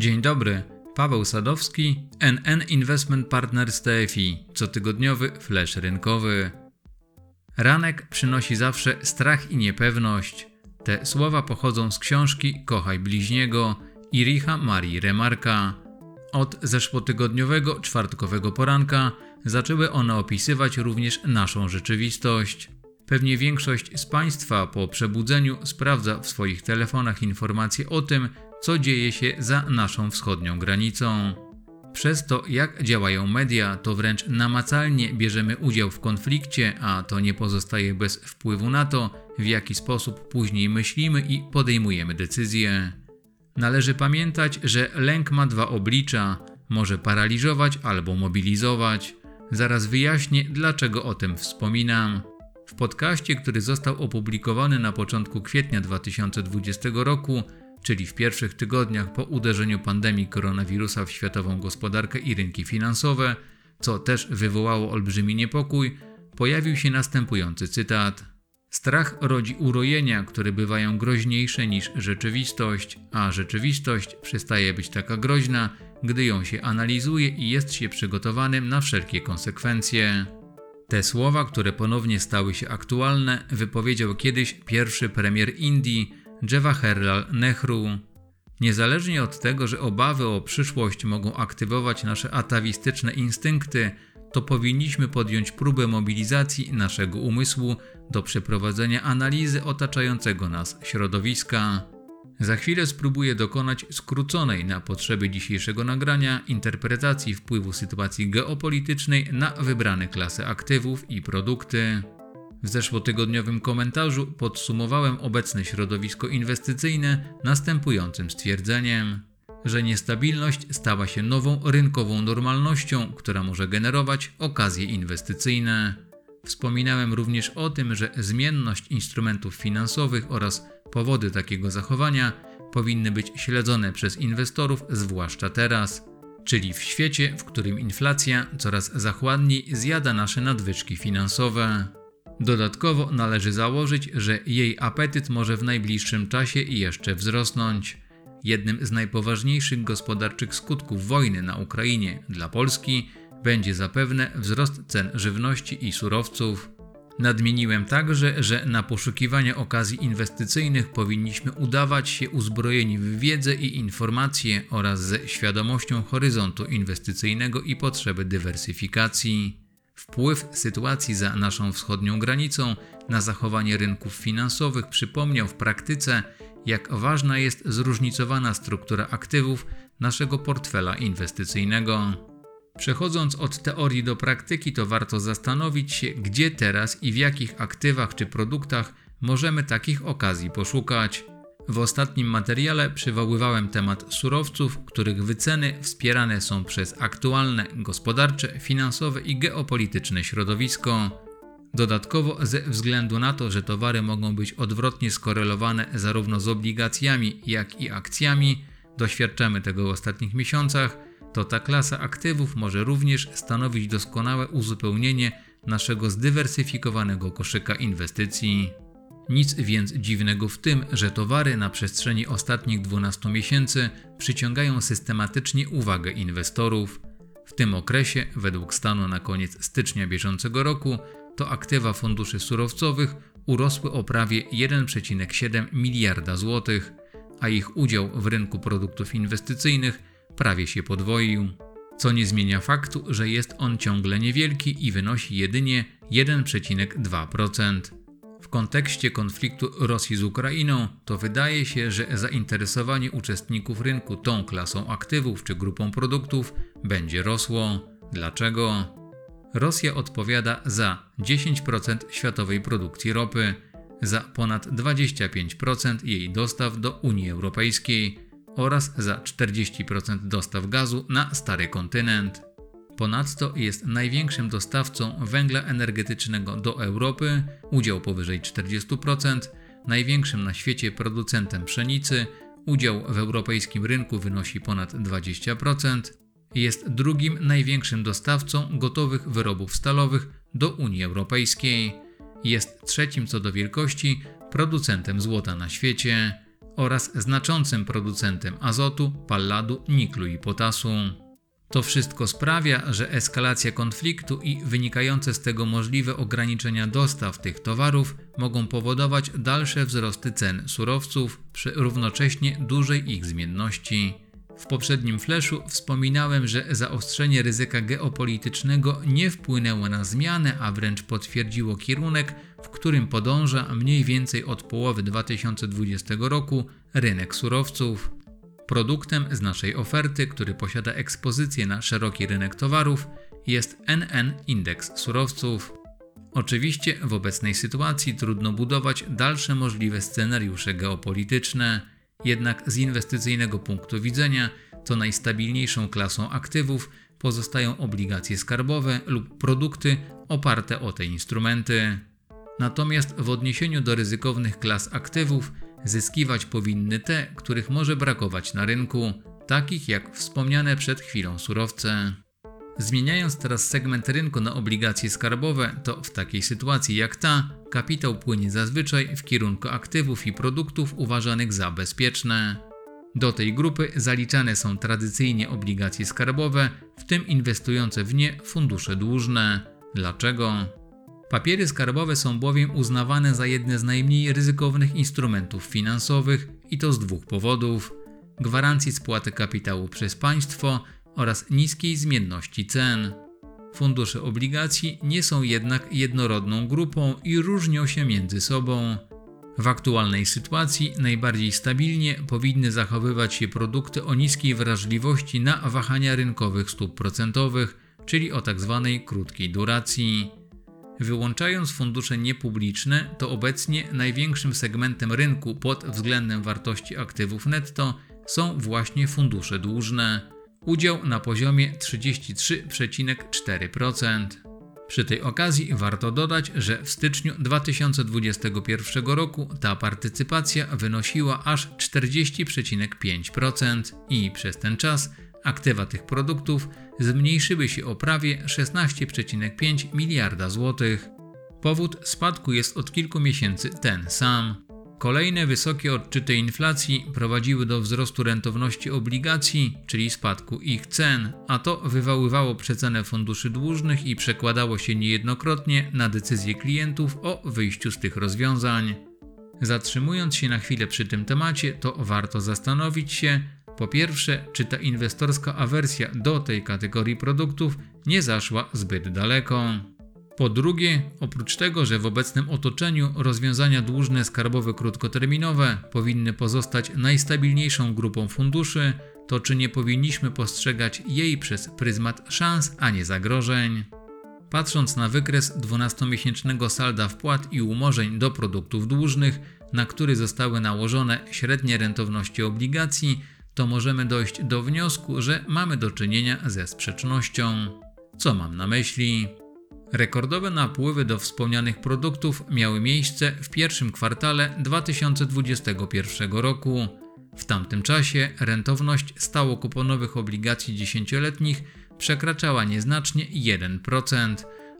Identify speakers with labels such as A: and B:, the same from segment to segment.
A: Dzień dobry, Paweł Sadowski, NN Investment Partners TFI, cotygodniowy flash rynkowy. Ranek przynosi zawsze strach i niepewność. Te słowa pochodzą z książki Kochaj bliźniego Iricha Marii Remarka. Od zeszłotygodniowego czwartkowego poranka zaczęły one opisywać również naszą rzeczywistość. Pewnie większość z Państwa po przebudzeniu sprawdza w swoich telefonach informacje o tym, co dzieje się za naszą wschodnią granicą. Przez to, jak działają media, to wręcz namacalnie bierzemy udział w konflikcie, a to nie pozostaje bez wpływu na to, w jaki sposób później myślimy i podejmujemy decyzje. Należy pamiętać, że lęk ma dwa oblicza: może paraliżować albo mobilizować. Zaraz wyjaśnię, dlaczego o tym wspominam. W podcaście, który został opublikowany na początku kwietnia 2020 roku, czyli w pierwszych tygodniach po uderzeniu pandemii koronawirusa w światową gospodarkę i rynki finansowe, co też wywołało olbrzymi niepokój, pojawił się następujący cytat: Strach rodzi urojenia, które bywają groźniejsze niż rzeczywistość, a rzeczywistość przestaje być taka groźna, gdy ją się analizuje i jest się przygotowanym na wszelkie konsekwencje. Te słowa, które ponownie stały się aktualne, wypowiedział kiedyś pierwszy premier Indii, Jawaharlal Nehru. Niezależnie od tego, że obawy o przyszłość mogą aktywować nasze atawistyczne instynkty, to powinniśmy podjąć próbę mobilizacji naszego umysłu do przeprowadzenia analizy otaczającego nas środowiska. Za chwilę spróbuję dokonać skróconej na potrzeby dzisiejszego nagrania interpretacji wpływu sytuacji geopolitycznej na wybrane klasy aktywów i produkty. W zeszłotygodniowym komentarzu podsumowałem obecne środowisko inwestycyjne następującym stwierdzeniem, że niestabilność stała się nową rynkową normalnością, która może generować okazje inwestycyjne. Wspominałem również o tym, że zmienność instrumentów finansowych oraz powody takiego zachowania powinny być śledzone przez inwestorów, zwłaszcza teraz, czyli w świecie, w którym inflacja coraz zachładniej zjada nasze nadwyżki finansowe. Dodatkowo należy założyć, że jej apetyt może w najbliższym czasie jeszcze wzrosnąć. Jednym z najpoważniejszych gospodarczych skutków wojny na Ukrainie dla Polski będzie zapewne wzrost cen żywności i surowców. Nadmieniłem także, że na poszukiwanie okazji inwestycyjnych powinniśmy udawać się uzbrojeni w wiedzę i informacje oraz ze świadomością horyzontu inwestycyjnego i potrzeby dywersyfikacji. Wpływ sytuacji za naszą wschodnią granicą na zachowanie rynków finansowych przypomniał w praktyce, jak ważna jest zróżnicowana struktura aktywów naszego portfela inwestycyjnego. Przechodząc od teorii do praktyki, to warto zastanowić się, gdzie teraz i w jakich aktywach czy produktach możemy takich okazji poszukać. W ostatnim materiale przywoływałem temat surowców, których wyceny wspierane są przez aktualne gospodarcze, finansowe i geopolityczne środowisko. Dodatkowo, ze względu na to, że towary mogą być odwrotnie skorelowane zarówno z obligacjami, jak i akcjami, doświadczamy tego w ostatnich miesiącach, to ta klasa aktywów może również stanowić doskonałe uzupełnienie naszego zdywersyfikowanego koszyka inwestycji. Nic więc dziwnego w tym, że towary na przestrzeni ostatnich 12 miesięcy przyciągają systematycznie uwagę inwestorów. W tym okresie, według stanu na koniec stycznia bieżącego roku, to aktywa funduszy surowcowych urosły o prawie 1,7 miliarda złotych, a ich udział w rynku produktów inwestycyjnych prawie się podwoił. Co nie zmienia faktu, że jest on ciągle niewielki i wynosi jedynie 1,2%. W kontekście konfliktu Rosji z Ukrainą, to wydaje się, że zainteresowanie uczestników rynku tą klasą aktywów czy grupą produktów będzie rosło. Dlaczego? Rosja odpowiada za 10% światowej produkcji ropy, za ponad 25% jej dostaw do Unii Europejskiej oraz za 40% dostaw gazu na stary kontynent. Ponadto jest największym dostawcą węgla energetycznego do Europy, udział powyżej 40%, największym na świecie producentem pszenicy, udział w europejskim rynku wynosi ponad 20%, jest drugim największym dostawcą gotowych wyrobów stalowych do Unii Europejskiej, jest trzecim co do wielkości producentem złota na świecie oraz znaczącym producentem azotu, palladu, niklu i potasu. To wszystko sprawia, że eskalacja konfliktu i wynikające z tego możliwe ograniczenia dostaw tych towarów mogą powodować dalsze wzrosty cen surowców przy równocześnie dużej ich zmienności. W poprzednim fleszu wspominałem, że zaostrzenie ryzyka geopolitycznego nie wpłynęło na zmianę, a wręcz potwierdziło kierunek, w którym podąża mniej więcej od połowy 2020 roku rynek surowców. Produktem z naszej oferty, który posiada ekspozycję na szeroki rynek towarów, jest NN Indeks Surowców. Oczywiście w obecnej sytuacji trudno budować dalsze możliwe scenariusze geopolityczne, jednak z inwestycyjnego punktu widzenia to najstabilniejszą klasą aktywów pozostają obligacje skarbowe lub produkty oparte o te instrumenty. Natomiast w odniesieniu do ryzykownych klas aktywów zyskiwać powinny te, których może brakować na rynku, takich jak wspomniane przed chwilą surowce. Zmieniając teraz segment rynku na obligacje skarbowe, to w takiej sytuacji jak ta, kapitał płynie zazwyczaj w kierunku aktywów i produktów uważanych za bezpieczne. Do tej grupy zaliczane są tradycyjnie obligacje skarbowe, w tym inwestujące w nie fundusze dłużne. Dlaczego? Papiery skarbowe są bowiem uznawane za jedne z najmniej ryzykownych instrumentów finansowych i to z dwóch powodów: gwarancji spłaty kapitału przez państwo oraz niskiej zmienności cen. Fundusze obligacji nie są jednak jednorodną grupą i różnią się między sobą. W aktualnej sytuacji najbardziej stabilnie powinny zachowywać się produkty o niskiej wrażliwości na wahania rynkowych stóp procentowych, czyli o tzw. Tak krótkiej duracji. Wyłączając fundusze niepubliczne, to obecnie największym segmentem rynku pod względem wartości aktywów netto są właśnie fundusze dłużne. Udział na poziomie 33,4%. Przy tej okazji warto dodać, że w styczniu 2021 roku ta partycypacja wynosiła aż 40,5% i przez ten czas aktywa tych produktów zmniejszyły się o prawie 16,5 miliarda złotych. Powód spadku jest od kilku miesięcy ten sam. Kolejne wysokie odczyty inflacji prowadziły do wzrostu rentowności obligacji, czyli spadku ich cen, a to wywoływało przecenę funduszy dłużnych i przekładało się niejednokrotnie na decyzje klientów o wyjściu z tych rozwiązań. Zatrzymując się na chwilę przy tym temacie, to warto zastanowić się, po pierwsze, czy ta inwestorska awersja do tej kategorii produktów nie zaszła zbyt daleko. Po drugie, oprócz tego, że w obecnym otoczeniu rozwiązania dłużne skarbowe krótkoterminowe powinny pozostać najstabilniejszą grupą funduszy, to czy nie powinniśmy postrzegać jej przez pryzmat szans, a nie zagrożeń? Patrząc na wykres 12-miesięcznego salda wpłat i umorzeń do produktów dłużnych, na który zostały nałożone średnie rentowności obligacji, to możemy dojść do wniosku, że mamy do czynienia ze sprzecznością. Co mam na myśli? Rekordowe napływy do wspomnianych produktów miały miejsce w pierwszym kwartale 2021 roku. W tamtym czasie rentowność stałokuponowych obligacji dziesięcioletnich przekraczała nieznacznie 1%,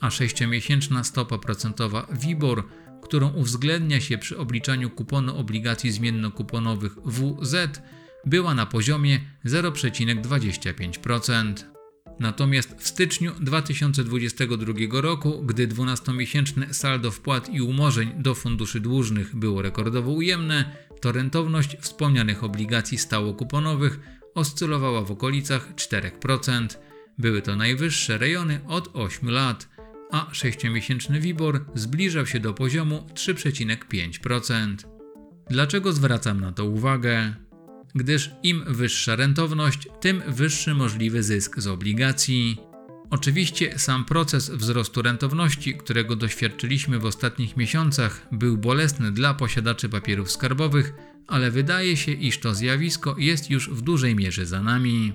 A: a 6-miesięczna stopa procentowa WIBOR, którą uwzględnia się przy obliczaniu kuponu obligacji zmiennokuponowych WZ, była na poziomie 0,25%. Natomiast w styczniu 2022 roku, gdy 12-miesięczne saldo wpłat i umorzeń do funduszy dłużnych było rekordowo ujemne, to rentowność wspomnianych obligacji stałokuponowych oscylowała w okolicach 4%. Były to najwyższe rejony od 8 lat, a 6-miesięczny WIBOR zbliżał się do poziomu 3,5%. Dlaczego zwracam na to uwagę? Gdyż im wyższa rentowność, tym wyższy możliwy zysk z obligacji. Oczywiście sam proces wzrostu rentowności, którego doświadczyliśmy w ostatnich miesiącach, był bolesny dla posiadaczy papierów skarbowych, ale wydaje się, iż to zjawisko jest już w dużej mierze za nami.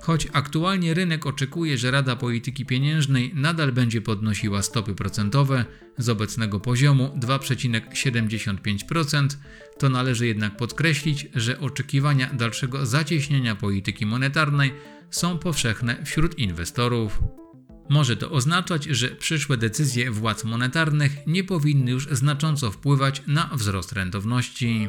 A: Choć aktualnie rynek oczekuje, że Rada Polityki Pieniężnej nadal będzie podnosiła stopy procentowe z obecnego poziomu 2,75%, to należy jednak podkreślić, że oczekiwania dalszego zacieśnienia polityki monetarnej są powszechne wśród inwestorów. Może to oznaczać, że przyszłe decyzje władz monetarnych nie powinny już znacząco wpływać na wzrost rentowności.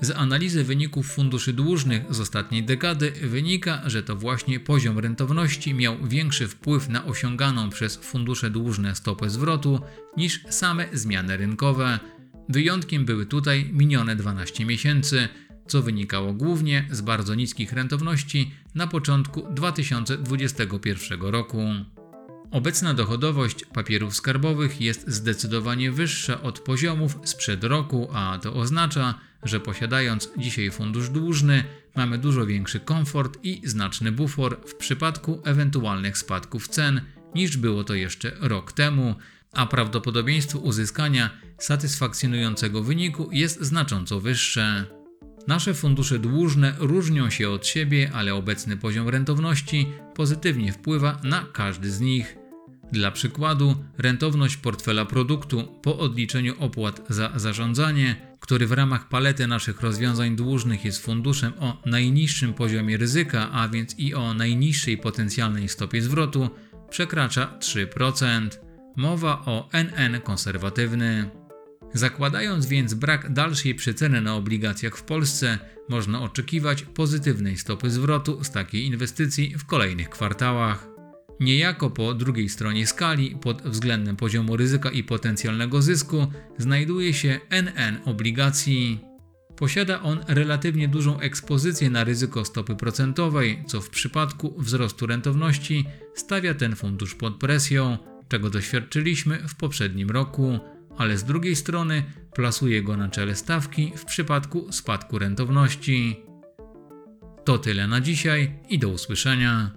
A: Z analizy wyników funduszy dłużnych z ostatniej dekady wynika, że to właśnie poziom rentowności miał większy wpływ na osiąganą przez fundusze dłużne stopę zwrotu niż same zmiany rynkowe. Wyjątkiem były tutaj minione 12 miesięcy, co wynikało głównie z bardzo niskich rentowności na początku 2021 roku. Obecna dochodowość papierów skarbowych jest zdecydowanie wyższa od poziomów sprzed roku, a to oznacza, że posiadając dzisiaj fundusz dłużny, mamy dużo większy komfort i znaczny bufor w przypadku ewentualnych spadków cen niż było to jeszcze rok temu, a prawdopodobieństwo uzyskania satysfakcjonującego wyniku jest znacząco wyższe. Nasze fundusze dłużne różnią się od siebie, ale obecny poziom rentowności pozytywnie wpływa na każdy z nich. Dla przykładu, rentowność portfela produktu po odliczeniu opłat za zarządzanie, który w ramach palety naszych rozwiązań dłużnych jest funduszem o najniższym poziomie ryzyka, a więc i o najniższej potencjalnej stopie zwrotu, przekracza 3%. Mowa o NN konserwatywny. Zakładając więc brak dalszej przeceny na obligacjach w Polsce, można oczekiwać pozytywnej stopy zwrotu z takiej inwestycji w kolejnych kwartałach. Niejako po drugiej stronie skali, pod względem poziomu ryzyka i potencjalnego zysku, znajduje się NN obligacji. Posiada on relatywnie dużą ekspozycję na ryzyko stopy procentowej, co w przypadku wzrostu rentowności stawia ten fundusz pod presją, czego doświadczyliśmy w poprzednim roku ale z drugiej strony plasuje go na czele stawki w przypadku spadku rentowności. To tyle na dzisiaj i do usłyszenia.